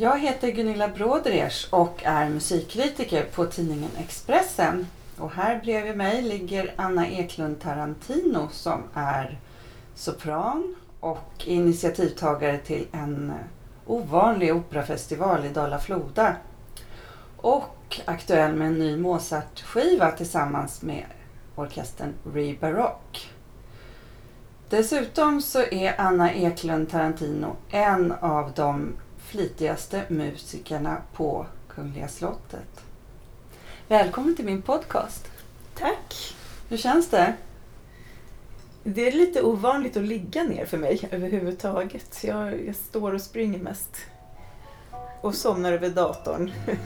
Jag heter Gunilla Brodrej och är musikkritiker på tidningen Expressen. Och här bredvid mig ligger Anna Eklund Tarantino som är sopran och initiativtagare till en ovanlig operafestival i Dala-Floda. Och aktuell med en ny Mozart-skiva tillsammans med orkestern Rebarock. Dessutom så är Anna Eklund Tarantino en av de flitigaste musikerna på Kungliga slottet. Välkommen till min podcast. Tack! Hur känns det? Det är lite ovanligt att ligga ner för mig överhuvudtaget. Jag, jag står och springer mest. Och somnar över datorn.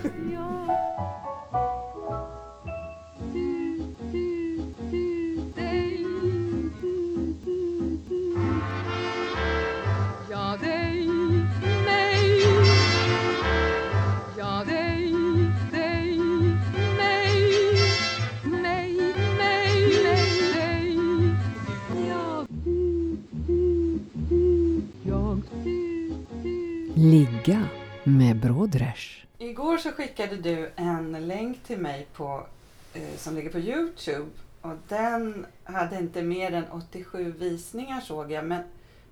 Ligga med Brodrej. Igår så skickade du en länk till mig på, eh, som ligger på Youtube. Och den hade inte mer än 87 visningar såg jag. Men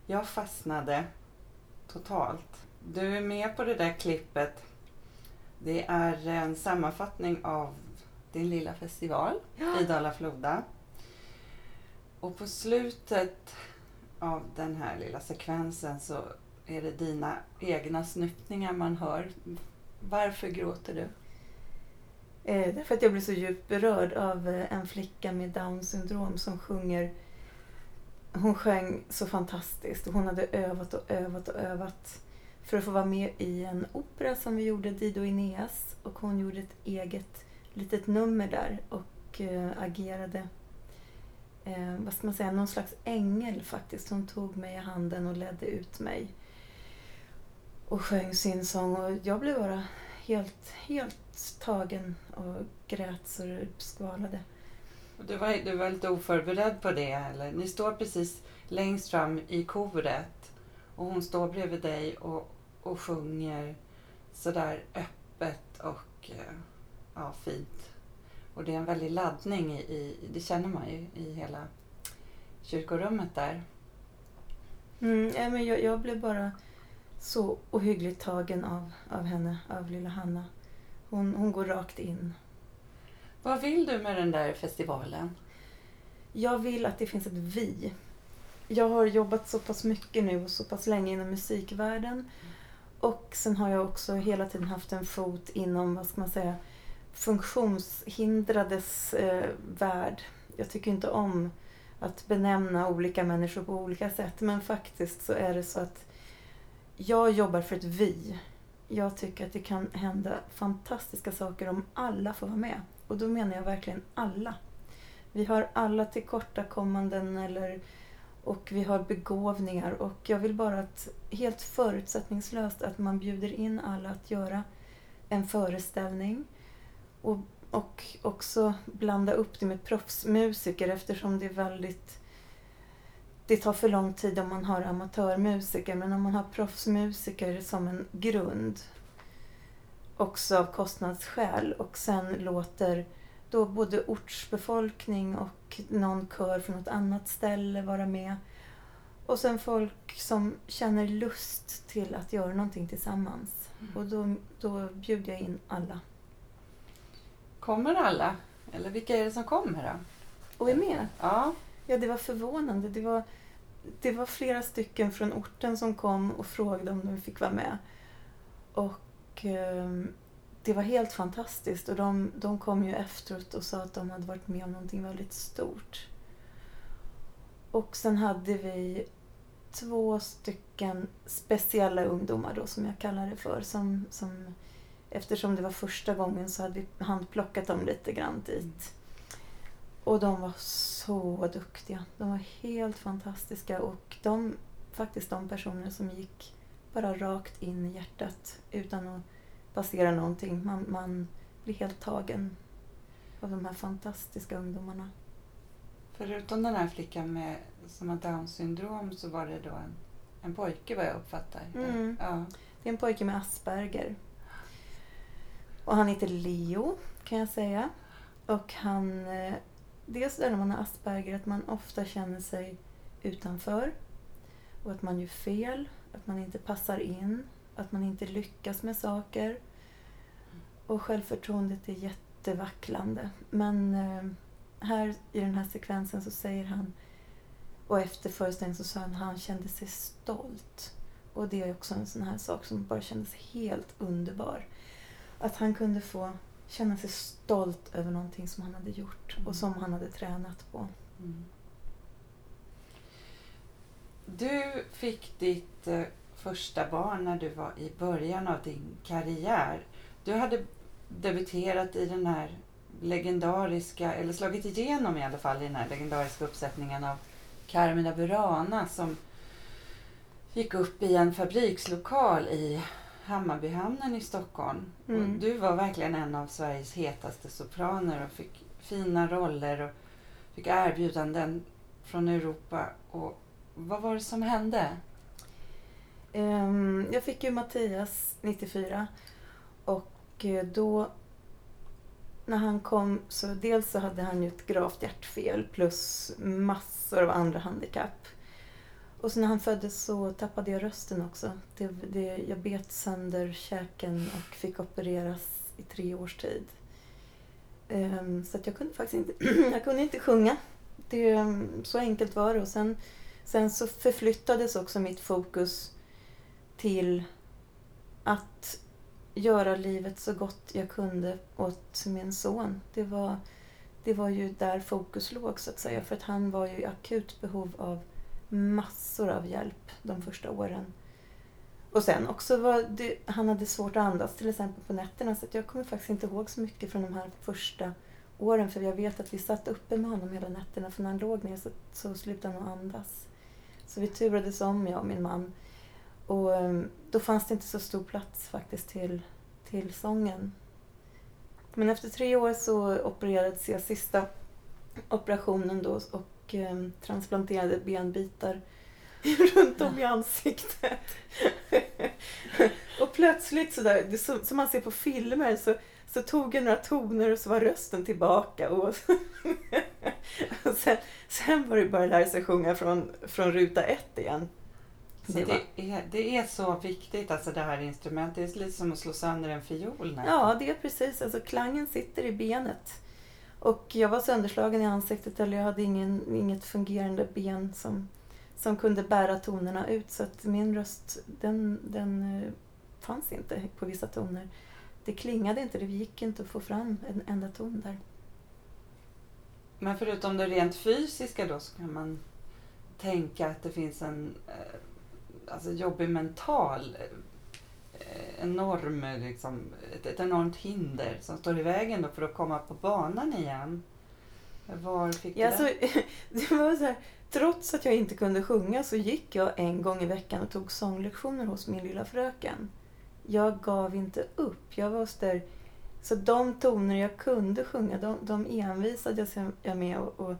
jag fastnade totalt. Du är med på det där klippet. Det är en sammanfattning av din lilla festival i Dala-Floda. Och på slutet av den här lilla sekvensen så är det dina egna snyftningar man hör. Varför gråter du? Eh, därför att jag blir så djupt berörd av eh, en flicka med Downs syndrom som sjunger. Hon sjöng så fantastiskt. Hon hade övat och övat och övat för att få vara med i en opera som vi gjorde, Dido Ineas. Och hon gjorde ett eget litet nummer där och eh, agerade, eh, vad ska man säga, någon slags ängel faktiskt. Hon tog mig i handen och ledde ut mig. Och sjöng sin sång och jag blev bara helt, helt tagen och grät så det skvalade. Du var, du var lite oförberedd på det. Eller? Ni står precis längst fram i koret och hon står bredvid dig och, och sjunger sådär öppet och eh, ja, fint. Och det är en väldig laddning i, i, det känner man ju i hela kyrkorummet där. Mm, ja, men jag, jag blev bara så ohyggligt tagen av, av henne, av lilla Hanna. Hon, hon går rakt in. Vad vill du med den där festivalen? Jag vill att det finns ett vi. Jag har jobbat så pass mycket nu och så pass länge inom musikvärlden. Och sen har jag också hela tiden haft en fot inom, vad ska man säga, funktionshindrades eh, värld. Jag tycker inte om att benämna olika människor på olika sätt. Men faktiskt så är det så att jag jobbar för ett vi. Jag tycker att det kan hända fantastiska saker om alla får vara med. Och då menar jag verkligen alla. Vi har alla tillkortakommanden eller, och vi har begåvningar och jag vill bara att helt förutsättningslöst att man bjuder in alla att göra en föreställning och, och också blanda upp det med proffsmusiker eftersom det är väldigt det tar för lång tid om man har amatörmusiker men om man har proffsmusiker som en grund också av kostnadsskäl och sen låter då både ortsbefolkning och någon kör från något annat ställe vara med. Och sen folk som känner lust till att göra någonting tillsammans. Och då, då bjuder jag in alla. Kommer alla? Eller vilka är det som kommer då? Och är med. Ja, Ja, det var förvånande. Det var, det var flera stycken från orten som kom och frågade om de fick vara med. Och eh, det var helt fantastiskt. Och de, de kom ju efteråt och sa att de hade varit med om någonting väldigt stort. Och sen hade vi två stycken speciella ungdomar då, som jag kallar det för. Som, som, eftersom det var första gången så hade vi handplockat dem lite grann dit. Och de var så duktiga. De var helt fantastiska. Och de, faktiskt de personer som gick bara rakt in i hjärtat utan att passera någonting. Man, man blir helt tagen av de här fantastiska ungdomarna. förutom den här flickan med, som har Downs syndrom så var det då en, en pojke vad jag uppfattar. Mm. Ja. Det är en pojke med Asperger. Och han heter Leo, kan jag säga. Och han... Dels är det när man har Asperger att man ofta känner sig utanför. Och att man gör fel, att man inte passar in, att man inte lyckas med saker. Och självförtroendet är jättevacklande. Men eh, här i den här sekvensen så säger han, och efter föreställningen så sa han att han kände sig stolt. Och det är också en sån här sak som bara kändes helt underbar. Att han kunde få känna sig stolt över någonting som han hade gjort och som han hade tränat på. Mm. Du fick ditt eh, första barn när du var i början av din karriär. Du hade debuterat i den här legendariska, eller slagit igenom i alla fall i den här legendariska uppsättningen av Carmina Burana som gick upp i en fabrikslokal i Hammarbyhamnen i Stockholm. Mm. Och du var verkligen en av Sveriges hetaste sopraner och fick fina roller och fick erbjudanden från Europa. Och vad var det som hände? Ehm, Jag fick ju Mattias 94 och eh, då när han kom så dels så hade han ju ett gravt hjärtfel plus massor av andra handikapp. Och så när han föddes så tappade jag rösten också. Det, det, jag bet sönder käken och fick opereras i tre års tid. Um, så att jag kunde faktiskt inte, jag kunde inte sjunga. Det, ehm, så enkelt var det. Och sen, sen så förflyttades också mitt fokus till att göra livet så gott jag kunde åt min son. Det var, det var ju där fokus låg så att säga. För att han var ju i akut behov av massor av hjälp de första åren. Och sen också var det, han hade svårt att andas till exempel på nätterna så att jag kommer faktiskt inte ihåg så mycket från de här första åren för jag vet att vi satt uppe med honom hela nätterna för när han låg ner så, så slutade han att andas. Så vi turades om, jag och min man. Och ehm, då fanns det inte så stor plats faktiskt till, till sången. Men efter tre år så opererades jag sista operationen då och eh, transplanterade benbitar runt om i ansiktet. och plötsligt sådär, det som, man ser på filmer så, så tog jag några toner och så var rösten tillbaka. Och, och sen, sen var det bara att lära sig sjunga från, från ruta ett igen. Så Det, det är, det är så viktigt, alltså det här instrumentet. Det är lite som att slå sönder en fiol nästan. Ja, det är precis. Alltså klangen sitter i benet. Och jag var sönderslagen i ansiktet eller jag hade ingen, inget fungerande ben som, som kunde bära tonerna ut. Så att min röst, den, den eh, fanns inte på vissa toner. Det klingade inte, det gick inte att få fram en enda ton där. Men förutom det rent fysiska då så kan man tänka att det finns en eh, alltså jobbig mental eh, enorm, liksom, ett, ett enormt hinder som står i vägen då för att komma på banan igen. Var fick du Ja, det? alltså, det var så här, trots att jag inte kunde sjunga så gick jag en gång i veckan och tog sånglektioner hos min lilla fröken. Jag gav inte upp. Jag var så där, så de toner jag kunde sjunga, de, de envisade jag med att och,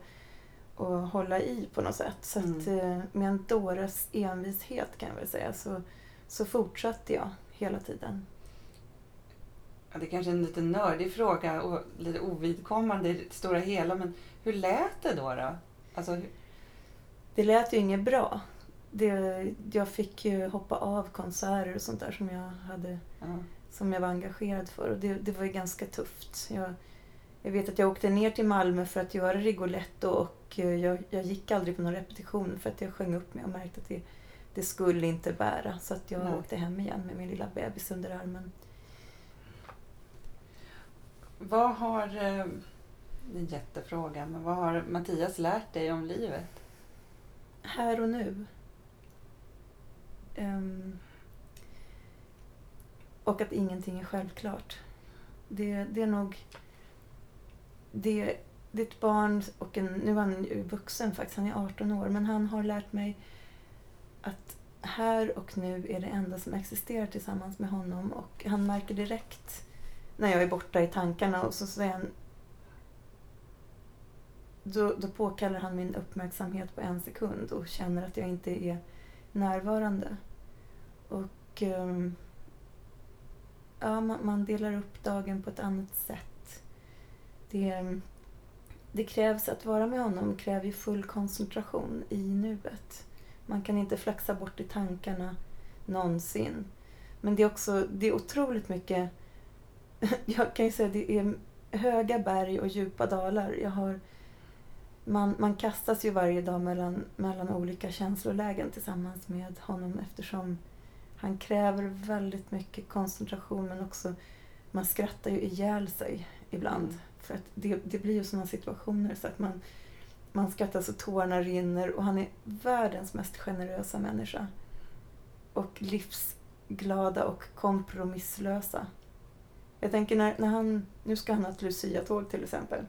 och hålla i på något sätt. Så att, eh, med en dåres envishet kan jag väl säga så, så fortsatte jag hela tiden. Ja, det är kanske är en lite nördig fråga och lite ovidkommande i det stora hela, men hur lät det då? då? Alltså, hur- Det lät ju inget bra. Det, jag fick ju hoppa av konserter och sånt där som jag, hade, ja. som jag var engagerad för. Och det, det var ju ganska tufft. Jag, jag vet att jag åkte ner till Malmö för att göra Rigoletto och eh, jag, jag gick aldrig på någon repetition för att jag sjöng upp mig och märkte att det, det skulle inte bära. Så att jag Nej. åkte hem igen med min lilla bebis under armen. Vad har, eh, det är en jättefråga, men vad har Mattias lärt dig om livet? här och nu. Ehm, och att ingenting är självklart. Det, det är nog... Det, det är ett barn och en... Nu är han ju vuxen faktiskt, han är 18 år. Men han har lärt mig att här och nu är det enda som existerar tillsammans med honom. Och han märker direkt när jag är borta i tankarna och så säger han då, då påkallar han min uppmärksamhet på en sekund och känner att jag inte är närvarande. Och um, ja, man, man delar upp dagen på ett annat sätt. Det, det krävs att vara med honom kräver ju full koncentration i nuet. Man kan inte flaxa bort i tankarna någonsin. Men det är också det är otroligt mycket... Jag kan ju säga det är höga berg och djupa dalar. Jag har, man, man kastas ju varje dag mellan, mellan olika känslolägen tillsammans med honom eftersom han kräver väldigt mycket koncentration men också man skrattar ju ihjäl sig ibland. Mm. För att det, det blir ju sådana situationer så att man, man skrattar så tårarna rinner och han är världens mest generösa människa. Och livsglada och kompromisslösa. Jag tänker när, när han, nu ska han ha ett Lucia-tåg till exempel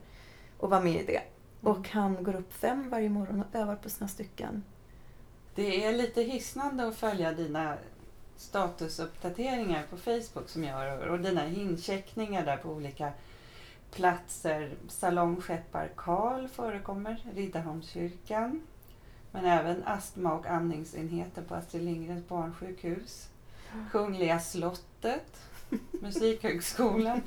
och vara med i det. Och han går upp fem varje morgon och övar på sina stycken. Det är lite hisnande att följa dina statusuppdateringar på Facebook som jag gör och dina incheckningar där på olika platser. Salongskeppar Karl förekommer, Riddarholmskyrkan, men även astma och andningsenheten på Astrid Lindgrens barnsjukhus, Kungliga slottet, Musikhögskolan,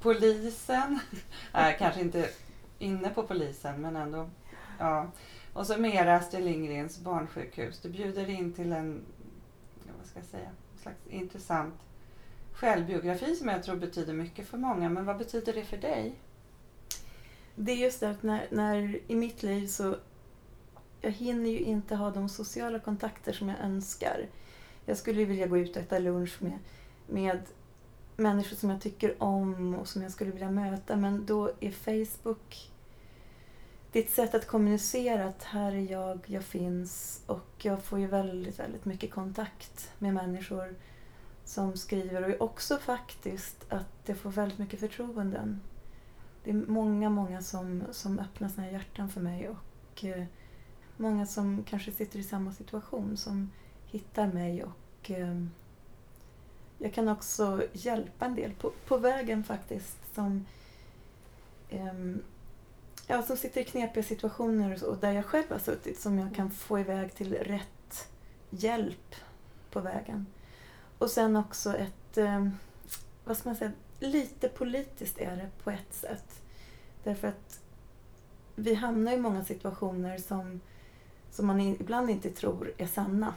polisen. Nej, kanske inte inne på polisen, men ändå. Ja. Och så mera Astrid Lindgrens barnsjukhus. Du bjuder in till en, vad ska jag säga, en slags intressant självbiografi som jag tror betyder mycket för många. Men vad betyder det för dig? Det är just det att när, när i mitt liv så jag hinner ju inte ha de sociala kontakter som jag önskar. Jag skulle vilja gå ut och äta lunch med, med människor som jag tycker om och som jag skulle vilja möta men då är Facebook ditt sätt att kommunicera att här är jag, jag finns och jag får ju väldigt, väldigt mycket kontakt med människor som skriver och också faktiskt att jag får väldigt mycket förtroenden. Det är många, många som, som öppnar sina hjärtan för mig och eh, många som kanske sitter i samma situation som hittar mig och eh, jag kan också hjälpa en del på, på vägen faktiskt som, eh, ja, som sitter i knepiga situationer och, och där jag själv har suttit som jag kan få iväg till rätt hjälp på vägen. Och sen också ett, eh, vad ska man säga, lite politiskt är det på ett sätt. Därför att vi hamnar i många situationer som, som man ibland inte tror är sanna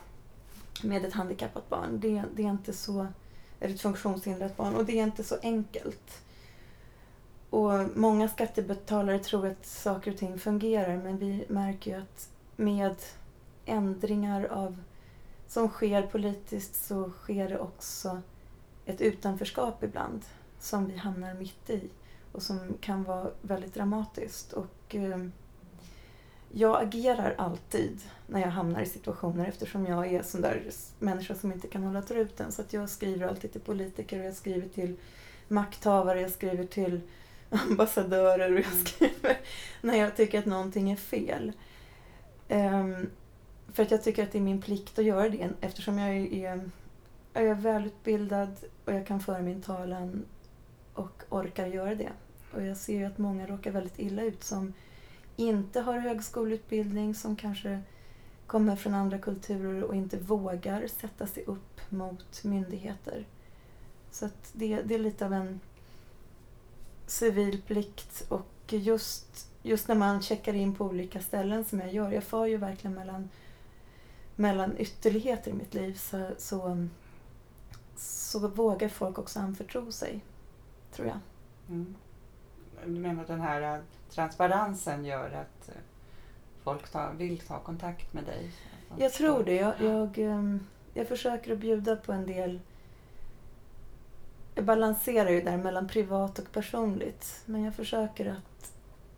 med ett handikappat barn. Det, det är inte så, eller ett funktionshindrat barn och det är inte så enkelt. Och många skattebetalare tror att saker och ting fungerar men vi märker ju att med ändringar av som sker politiskt så sker det också ett utanförskap ibland som vi hamnar mitt i och som kan vara väldigt dramatiskt. Och, eh, jag agerar alltid när jag hamnar i situationer eftersom jag är sån där människa som inte kan hålla truten. Så att jag skriver alltid till politiker och jag skriver till makthavare, jag skriver till ambassadörer och jag skriver när jag tycker att någonting är fel. Ehm, för att jag tycker att det är min plikt att göra det eftersom jag är, är, jag är välutbildad och jag kan föra min talan och orkar göra det. Och jag ser ju att många råkar väldigt illa ut som inte har högskoleutbildning, som kanske kommer från andra kulturer och inte vågar sätta sig upp mot myndigheter. Så att det, det är lite av en civil plikt och just, just när man checkar in på olika ställen som jag gör, jag far ju verkligen mellan, mellan ytterligheter i mitt liv så, så, så vågar folk också anförtro sig, tror jag. Mm. Du menar att den här eh, transparensen gör att eh, folk tar, vill ta kontakt med dig? Jag tror det. Jag, jag, ehm, jag försöker att bjuda på en del... Jag balanserar ju där mellan privat och personligt. Men jag försöker att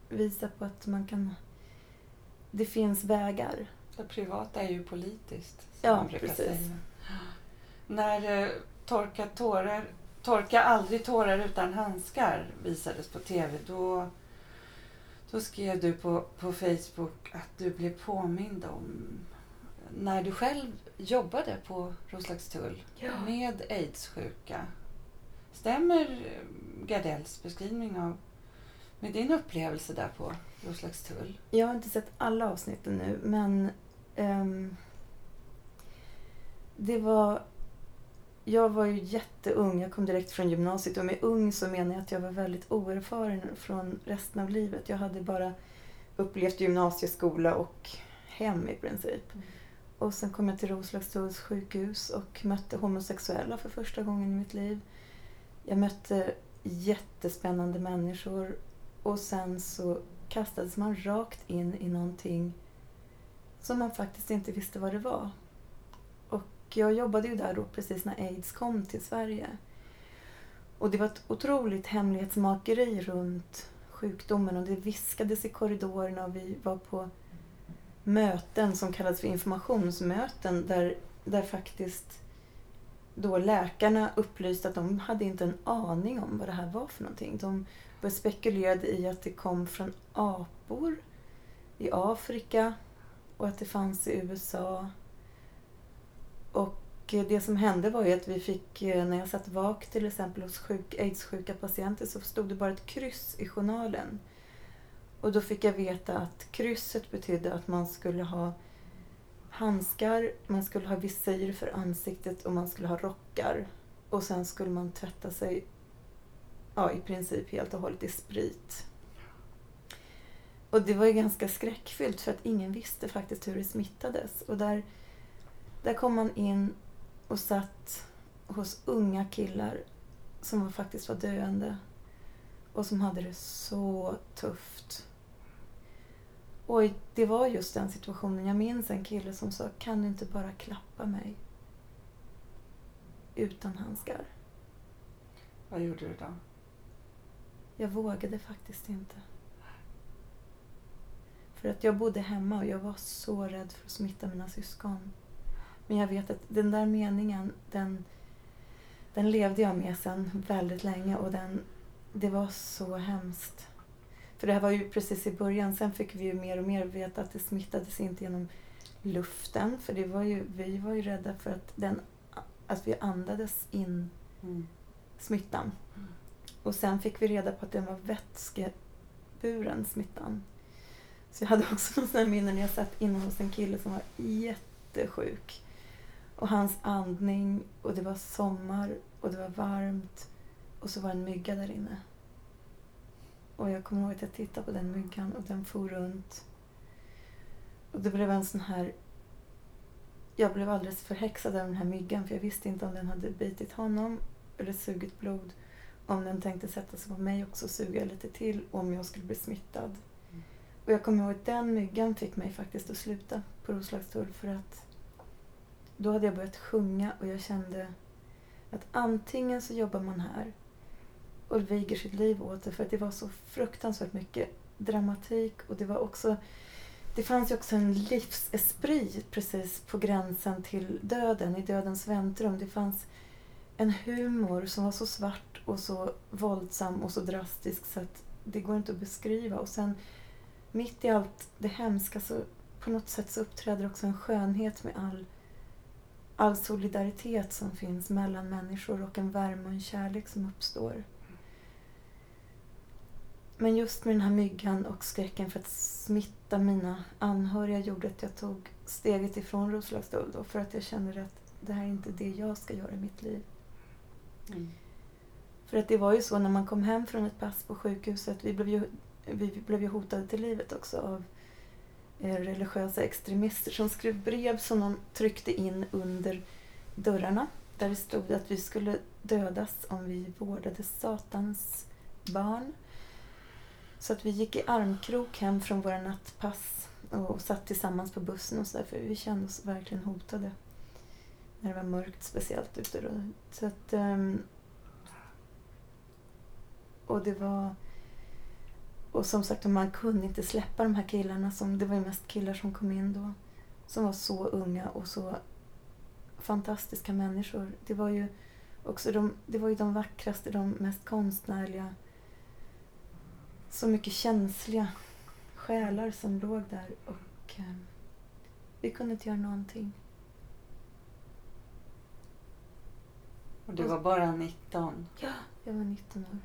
visa på att man kan... Det finns vägar. Det privata är ju politiskt. Som Ja, man brukar precis. Säga. När eh, torka, tårar, torka aldrig tårar utan handskar visades på tv, då, då skrev du på, på Facebook att du blev påmind om när du själv jobbade på Roslagstull med aidssjuka. Stämmer eh, Gardells beskrivning av med din upplevelse där på Roslagstull? Jag har inte sett alla avsnitten nu, men ehm, det var... jag var ju jätteung, jag kom direkt från gymnasiet och med ung så menar jag att jag var väldigt oerfaren från resten av livet. Jag hade bara upplevt gymnasieskola och hem i princip. Mm. Och sen kom jag till Roslagstulls sjukhus och mötte homosexuella för första gången i mitt liv. Jag mötte jättespännande människor och sen så kastades man rakt in i någonting som man faktiskt inte visste vad det var. Och jag jobbade ju där då precis när aids kom till Sverige. Och det var ett otroligt hemlighetsmakeri runt sjukdomen och det viskades i korridorerna och vi var på möten som kallades för informationsmöten där, där faktiskt då läkarna upplyste att de hade inte en aning om vad det här var för någonting. De spekulerade i att det kom från apor i Afrika och att det fanns i USA. Och eh, det som hände var ju att vi fick, eh, när jag satt vak till exempel hos sjuk, aids-sjuka patienter så stod det bara ett kryss i journalen. Och då fick jag veta att krysset betydde att man skulle ha handskar, man skulle ha visir för ansiktet och man skulle ha rockar. Och sen skulle man tvätta sig ja, i princip helt och hållet i sprit. Och det var ju ganska skräckfyllt för att ingen visste faktiskt hur det smittades. Och där, där kom man in och satt hos unga killar som var, faktiskt var döende och som hade det så tufft. Och det var just den situationen. Jag minns en kille som sa, kan du inte bara klappa mig? Utan handskar. Vad gjorde du då? Jag vågade faktiskt inte. För att jag bodde hemma och jag var så rädd för att smitta mina syskon. Men jag vet att den där meningen, den, den levde jag med sen väldigt länge och den, det var så hemskt. För det här var ju precis i början. Sen fick vi ju mer och mer veta att det smittades inte genom luften. För det var ju, vi var ju rädda för att, den, att vi andades in Mm. smittan. Och sen fick vi reda på att den var vätskeburen smittan. Så jag hade också någon sån minne när jag satt inne hos en kille som var jättesjuk. Och hans andning och det var sommar och det var varmt och så var en mygga där inne. Och jag kommer ihåg att jag tittade på den myggan och den for runt. Och det blev en sån här... Jag blev alldeles förhäxad av den här myggan för jag visste inte om den hade bitit honom eller sugit blod. Om den tänkte sätta sig på mig också och suga lite till om jag skulle bli smittad. Och jag kommer ihåg att den myggan fick mig faktiskt att sluta på Roslagstull för att då hade jag börjat sjunga och jag kände att antingen så jobbar man här och viger sitt liv åt det för att det var så fruktansvärt mycket dramatik och det var också det fanns ju också en livsesprit precis på gränsen till döden, i dödens väntrum. Det fanns en humor som var så svart och så våldsam och så drastisk så att det går inte att beskriva. Och sen mitt i allt det hemska så på något sätt så uppträder också en skönhet med all, all solidaritet som finns mellan människor och en värme och en kärlek som uppstår. Men just med den här myggan och skräcken för att smitta mina anhöriga gjorde att jag tog steget ifrån Roslagstull då för att jag kände att det här är inte det jag ska göra i mitt liv. Mm. För att det var ju så när man kom hem från ett pass på sjukhuset, vi blev ju, vi blev ju hotade till livet också av eh, religiösa extremister som skrev brev som de tryckte in under dörrarna. Där det stod att vi skulle dödas om vi vårdade Satans barn. Så att vi gick i armkrok hem från våra nattpass och satt tillsammans på bussen och sådär för vi kände oss verkligen hotade. När det var mörkt speciellt ute då. Så att, ehm, och det var... Och som sagt, man kunde inte släppa de här killarna. Som, det var ju mest killar som kom in då. Som var så unga och så fantastiska människor. Det var ju också de, det var ju de vackraste, de mest konstnärliga. Så mycket känsliga själar som låg där och eh, vi kunde inte göra någonting. Och du var bara 19. Ja, jag var 19 år.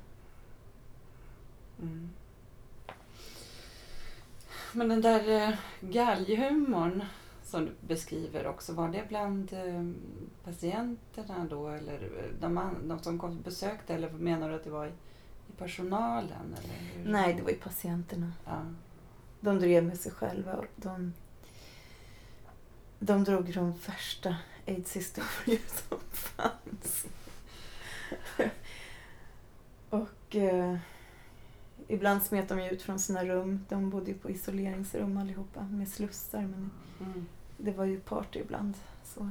Mm. Men den där eh, galghumorn som du beskriver också, var det bland eh, patienterna då eller eh, de, an- de som kom och besökte eller menar du att det var i, i personalen? Eller hur? Nej, det var ju patienterna. Ja. De drev med sig själva och de, de drog de värsta aids-historier som fanns. och eh, ibland smet de ju ut från sina rum. De bodde ju på isoleringsrum allihopa med slussar. Men Mm. det var ju party ibland. Så.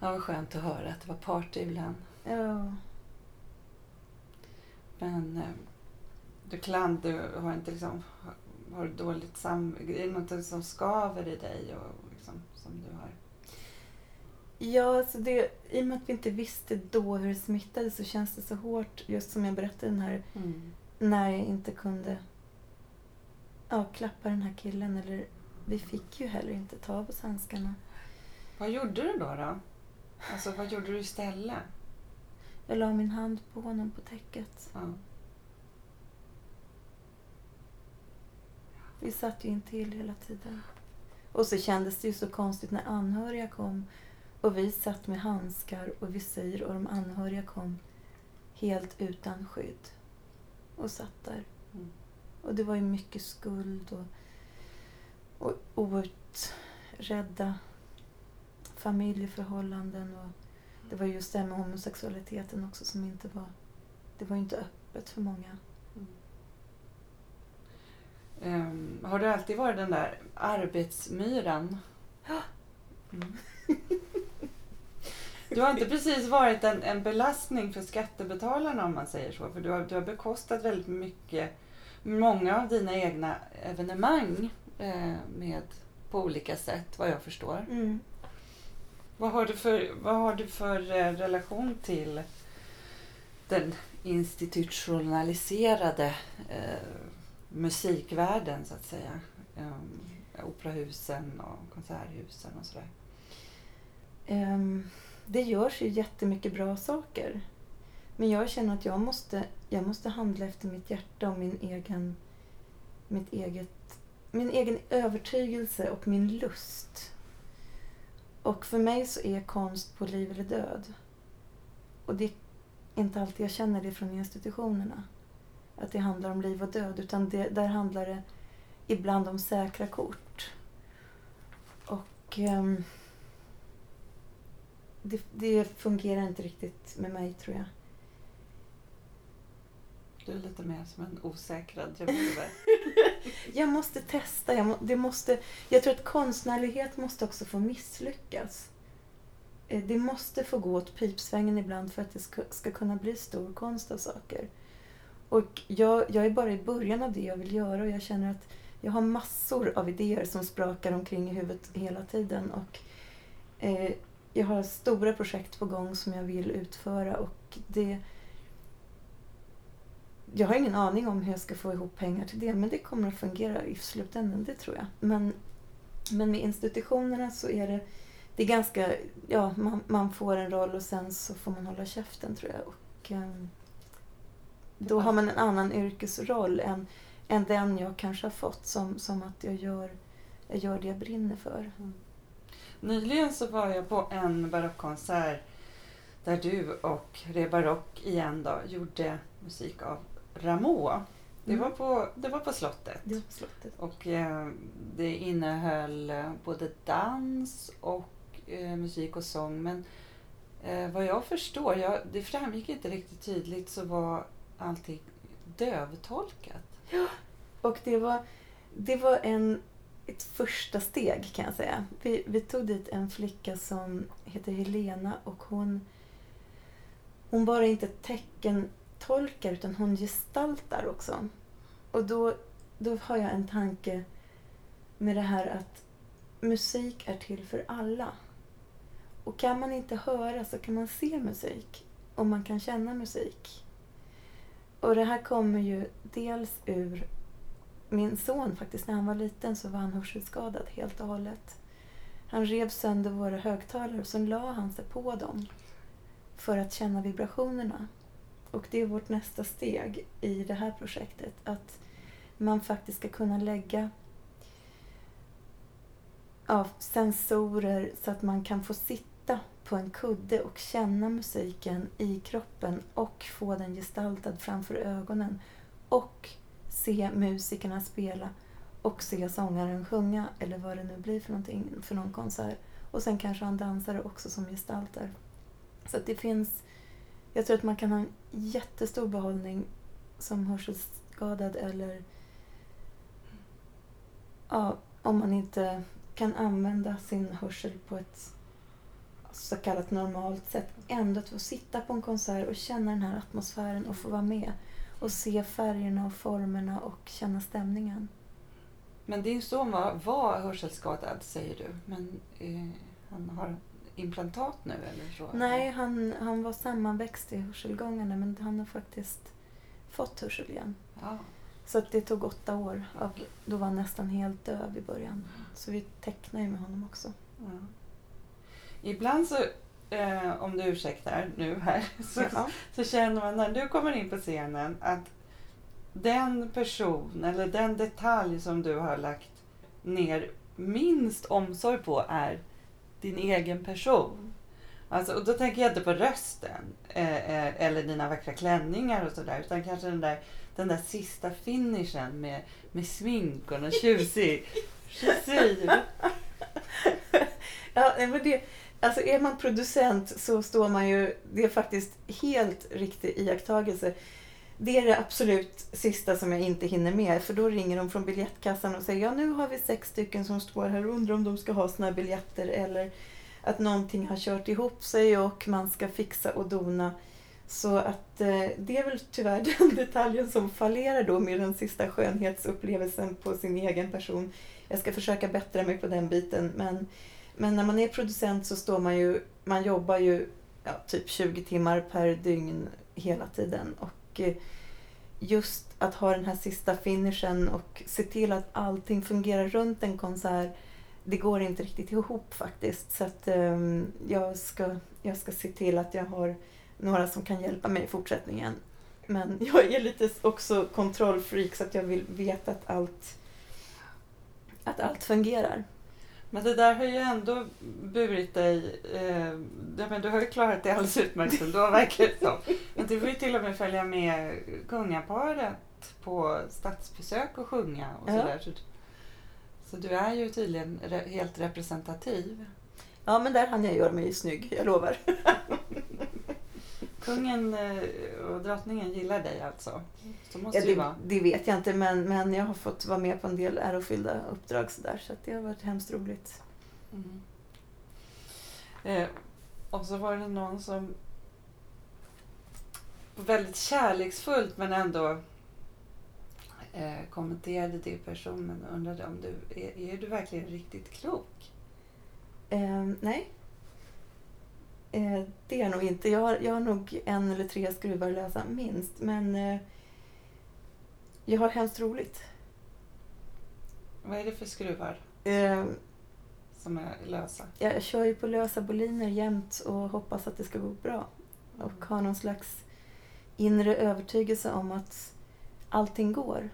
ja, vad skönt att höra att det var party ibland. Ja. Men eh, du kland, du har inte liksom, har- du dåligt sam... Är det något som skaver i dig och liksom, som du har? Ja, alltså det, i och med att vi inte visste då hur det smittade så känns det så hårt, just som jag berättade den här Mm. när jag inte kunde ja, klappa den här killen. Eller, vi fick ju heller inte ta oss handskarna. Vad gjorde du då? då? Alltså vad gjorde du istället? Jag la min hand på honom på täcket. Ja. Vi satt ju intill hela tiden. Och så kändes det ju så konstigt när anhöriga kom och vi satt med handskar och visir och de anhöriga kom helt utan skydd och satt där. Mm. Och det var ju mycket skuld och, och outredda familjeförhållanden. Och det var just det här med homosexualiteten också som inte var... Det var ju inte öppet för många. Ehm, har du alltid varit den där arbetsmyran? Mm. Du har inte precis varit en, en belastning för skattebetalarna om man säger så. För du har, du har bekostat väldigt mycket, många av dina egna evenemang eh, med, på olika sätt vad jag förstår. Mm. Vad har du för, vad har du för eh, relation till den institutionaliserade eh, musikvärlden så att säga? Um, operahusen och konserthusen och sådär. Ehm, det görs ju jättemycket bra saker. Men jag känner att jag måste, jag måste handla efter mitt hjärta och min egen, mitt eget, min egen övertygelse och min lust. Och för mig så är konst på liv eller död. Och det är inte alltid jag känner det från institutionerna. Att det handlar om liv och död. Utan det, där handlar det ibland om säkra kort. Och Um, det, det fungerar inte riktigt med mig tror jag. Du är lite mer som en osäkrad revolver. Jag måste testa. Jag, må, det måste, jag tror att konstnärlighet måste också få misslyckas. Eh, Det måste få gå åt pipsvängen ibland för att det ska, ska kunna bli stor konst av saker. Och jag, jag är bara i början av det jag vill göra och jag känner att jag har massor av idéer som sprakar omkring i huvudet hela tiden. Och eh, jag har stora projekt på gång som jag vill utföra och det jag har ingen aning om hur jag ska få ihop pengar till det, men det kommer att fungera i slutändan, det tror jag. Men, men med institutionerna så är det, det är ganska, ja, man, man får en roll och sen så får man hålla käften tror jag. Och, eh, då har man en annan yrkesroll än, än den jag kanske har fått, som, som att jag gör, jag gör det jag brinner för. Mm. Nyligen så var jag på en barockkonsert där du och Rebarock igen då gjorde musik av Rameau. Det, Mm. var på, det var på slottet. Det var på slottet. Och eh, det innehöll eh, både dans och eh, musik och sång. Men eh, vad jag förstår, jag, det framgick inte riktigt tydligt, så var allting dövtolkat. Och det var, det var en, ett första steg kan jag säga. Vi, vi tog dit en flicka som heter Helena och hon, hon bara inte teckentolkar utan hon gestaltar också. Och då, då har jag en tanke med det här att musik är till för alla. Och kan man inte höra så kan man se musik och man kan känna musik. Och det här kommer ju dels ur min son faktiskt, när han var liten så var han hörselskadad helt och hållet. Han rev sönder våra högtalare och så la han sig på dem för att känna vibrationerna. Och det är vårt nästa steg i det här projektet. Att man faktiskt ska kunna lägga ja, sensorer så att man kan få sitta på en kudde och känna musiken i kroppen och få den gestaltad framför ögonen och se musikerna spela och se sångaren sjunga eller vad det nu blir för någonting för någon konsert. Och sen kanske ha en dansare också som gestaltar. Så att det finns, jag tror att man kan ha en jättestor behållning som hörselskadad eller ja, om man inte kan använda sin hörsel på ett så kallat normalt sätt. Ändå att få sitta på en konsert och känna den här atmosfären och få vara med. Och se färgerna och formerna och känna stämningen. Men din son var, var hörselskadad säger du. Men eh, han har implantat nu eller så? Nej, han, han var sammanväxt i hörselgångarna men han har faktiskt fått hörsel igen. Ja. Så det tog åtta år. Och då var han nästan helt döv i början. Så vi tecknade ju med honom också. Ja. Ibland så, eh, om du ursäktar nu här, så, Ja. så känner man när du kommer in på scenen att den person eller den detalj som du har lagt ner minst omsorg på är din egen person. Alltså, och då tänker jag inte på rösten eh, eh, eller dina vackra klänningar och sådär utan kanske den där, den där sista finishen med, med smink och någon tjusig frisyr. Ja, men det, alltså är man producent så står man ju... Det är faktiskt helt riktig iakttagelse. Det är det absolut sista som jag inte hinner med. För då ringer de från biljettkassan och säger ja nu har vi sex stycken som står här och undrar om de ska ha sina här biljetter. Eller att någonting har kört ihop sig och man ska fixa och dona. Så att eh, det är väl tyvärr den detaljen som fallerar då med den sista skönhetsupplevelsen på sin egen person. Jag ska försöka bättra mig på den biten men, men när man är producent så står man ju, man jobbar ju ja, typ 20 timmar per dygn hela tiden och eh, just att ha den här sista finishen och se till att allting fungerar runt en konsert det går inte riktigt ihop faktiskt. Så att um, jag, ska, jag ska se till att jag har några som kan hjälpa mig i fortsättningen. Men jag är lite också kontrollfreak så att jag vill veta att allt, att allt fungerar. Men det där har ju ändå burit dig... Eh, ja, men du har ju klarat det alldeles utmärkt ändå, verkar det som. Men du får ju till och med följa med kungaparet på statsbesök och sjunga och Ja. sådär. Så, så du är ju tydligen re, helt representativ. Ja, men där hann jag göra mig snygg, jag lovar. Kungen eh, och drottningen gillar dig alltså? Så måste Ja, det vara. det vet jag inte, men, men jag har fått vara med på en del ärofyllda uppdrag så, där, så det har varit hemskt roligt. Mm. Eh, och så var det någon som väldigt kärleksfullt men ändå eh, kommenterade det personen och undrade om du är, är du verkligen riktigt klok? Eh, nej. Eh, det är nog inte. Jag har, jag har nog en eller tre skruvar lösa, minst. Men eh, jag har hemskt roligt. Vad är det för skruvar Eh, som är lösa? jag kör ju på lösa boliner jämt och hoppas att det ska gå bra. Och har någon slags inre övertygelse om att allting går.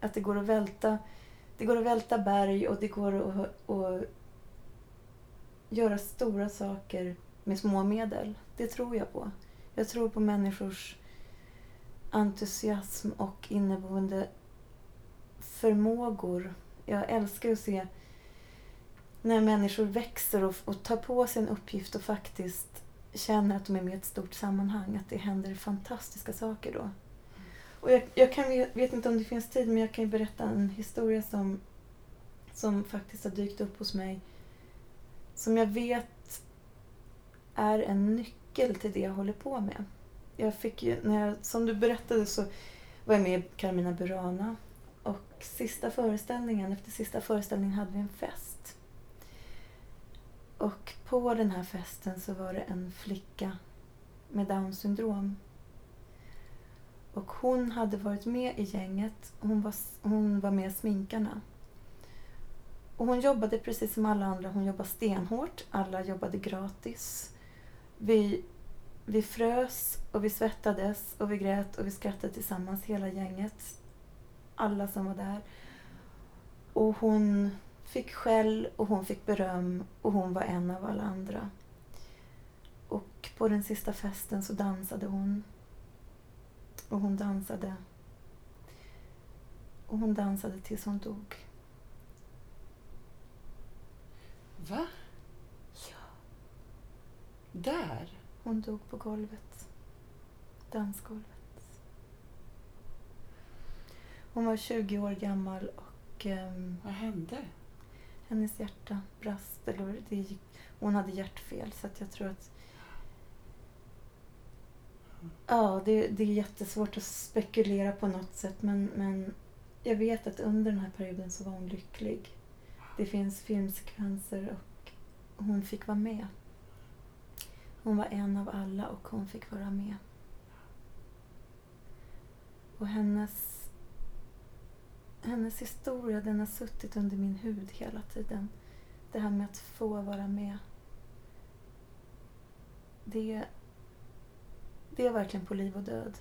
Att det går att välta, det går att välta berg och det går att, att göra stora saker med små medel. Det tror jag på. Jag tror på människors entusiasm och inneboende förmågor. Jag älskar att se när människor växer och, och tar på sig en uppgift och faktiskt känner att de är med i ett stort sammanhang. Att det händer fantastiska saker då. Och jag, jag kan, vet, inte om det finns tid, men jag kan ju berätta en historia som, som faktiskt har dykt upp hos mig. Som jag vet är en nyckel till det jag håller på med. Jag fick ju, när jag, som du berättade så var jag med i Carmina Burana. Och sista föreställningen, efter sista föreställningen hade vi en fest. Och på den här festen så var det en flicka med Downs syndrom. Och hon hade varit med i gänget. Hon var, hon var med sminkarna. Och hon jobbade precis som alla andra. Hon jobbade stenhårt. Alla jobbade gratis. Vi, vi frös och vi svettades och vi grät och vi skrattade tillsammans hela gänget. alla som var där. Och hon fick skäll och hon fick beröm och hon var en av alla andra. Och på den sista festen så dansade hon. Och hon dansade. Och hon dansade tills hon dog. Va? Där? Hon dog på golvet. Dansgolvet. Hon var 20 år gammal och ehm, Vad hände? hennes hjärta brast. Eller det gick, hon hade hjärtfel så att jag tror att... Ja, det, det är jättesvårt att spekulera på något sätt men, men jag vet att under den här perioden så var hon lycklig. Det finns filmsekvenser och hon fick vara med. Hon var en av alla och hon fick vara med. Och hennes, hennes historia den har suttit under min hud hela tiden. Det här med att få vara med. Det, det är verkligen på liv och död.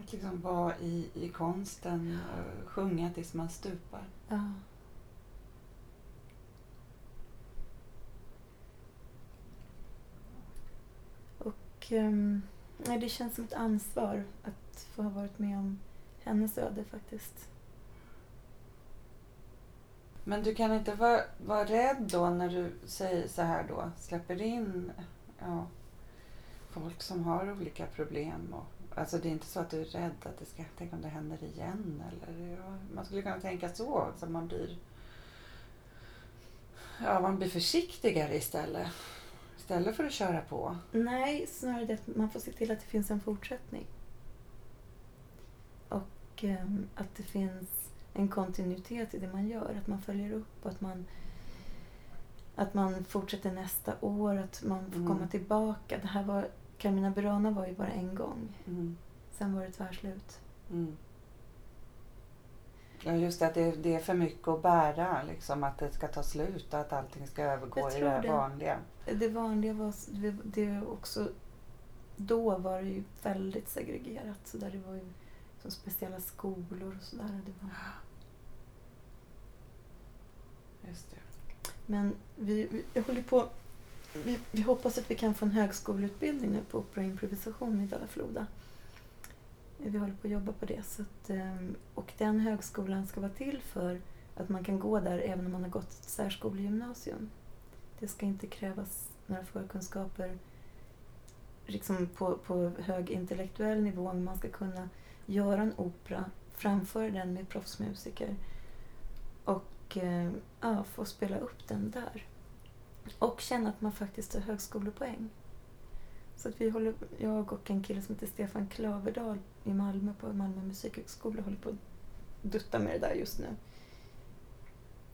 Att liksom vara i, i konsten och sjunga tills man stupar. Ja. Ehm, nej, det känns som ett ansvar att få ha varit med om hennes öde faktiskt. Men du kan inte vara, vara rädd då när du säger så här då, släpper in ja, folk som har olika problem. Och, alltså det är inte så att du är rädd att det ska, tänk om det händer igen eller ja, man skulle kunna tänka så, så man blir ja, man blir försiktigare istället. Istället för att köra på. Nej, snarare det att man får se till att det finns en fortsättning. Och ehm, att det finns en kontinuitet i det man gör. Att man följer upp och att man, att man fortsätter nästa år. Att man får Mm. komma tillbaka. Det här var, Carmina Burana var ju bara en gång. Mm. Sen var det tvärslut. Mm. Ja, just det, att det, det är för mycket att bära, liksom, att det ska ta slut och att allting ska övergå i det det. vanliga. Det vanliga var, det, också, då var det ju väldigt segregerat. Så där det var ju som speciella skolor och sådär. Det var, Just det. Men vi, vi jag håller på... Vi, vi hoppas att vi kan få en högskoleutbildning nu på opera och improvisation i Dala-Floda. Vi håller på att jobba på det. Så att, ehm, och den högskolan ska vara till för att man kan gå där även om man har gått ett särskolegymnasium. Det ska inte krävas några förkunskaper liksom på, på hög intellektuell nivå men man ska kunna göra en opera, framföra den med proffsmusiker och ehm, ja, få spela upp den där. Och känna att man faktiskt har högskolepoäng. Så att vi håller, jag och en kille som heter Stefan Klaverdal i Malmö på Malmö musikhögskola håller på att dutta med det där just nu.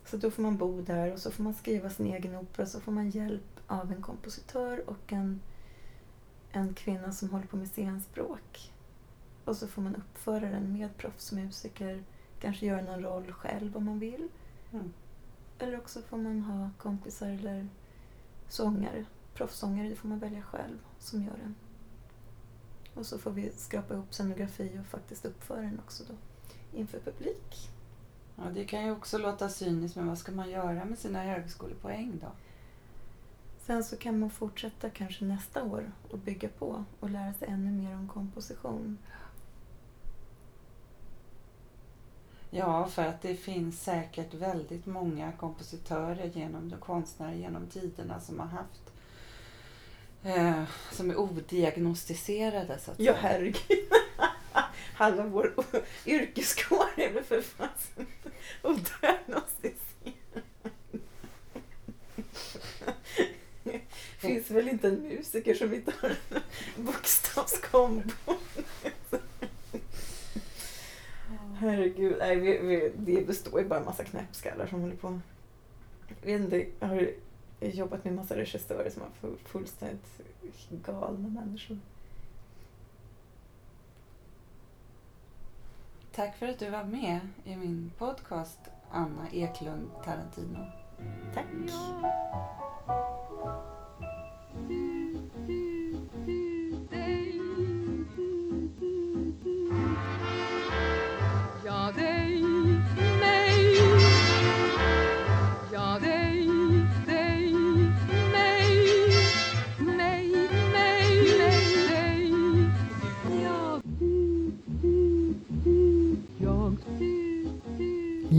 Så då får man bo där och så får man skriva sin egen opera så får man hjälp av en kompositör och en, en kvinna som håller på med scenspråk. Och så får man uppföra den med proffsmusiker, kanske göra någon roll själv om man vill. Mm. Eller också får man ha kompisar eller sångare. Proffsångare, det får man välja själv som gör den. Och så får vi skrapa ihop scenografi och faktiskt uppföra den också då inför publik. Ja, det kan ju också låta cyniskt, men vad ska man göra med sina högskolepoäng då? Sen så kan man fortsätta kanske nästa år och bygga på och lära sig ännu mer om komposition. Ja, för att det finns säkert väldigt många kompositörer genom konstnärer genom tiderna som har haft eh, som är odiagnostiserade så att Ja, säga. herregud. Halva vår yrkeskår är väl för fasen odiagnostiserad. finns väl inte en musiker som inte har en bokstavskombo. Herregud, nej, vi, vi, det består ju bara en massa knäppskallar som håller på. Jag vet inte, har jobbat med massa regissörer som full- fullständigt galna människor. Tack för att du var med i min podcast Anna Eklund Tarantino. Tack.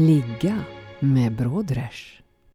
Ligga med Brodrej.